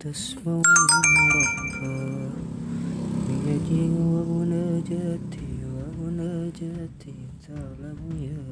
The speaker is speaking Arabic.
تسمع ربا. بيدي ومناجاتي ومناجاتي تعلم يا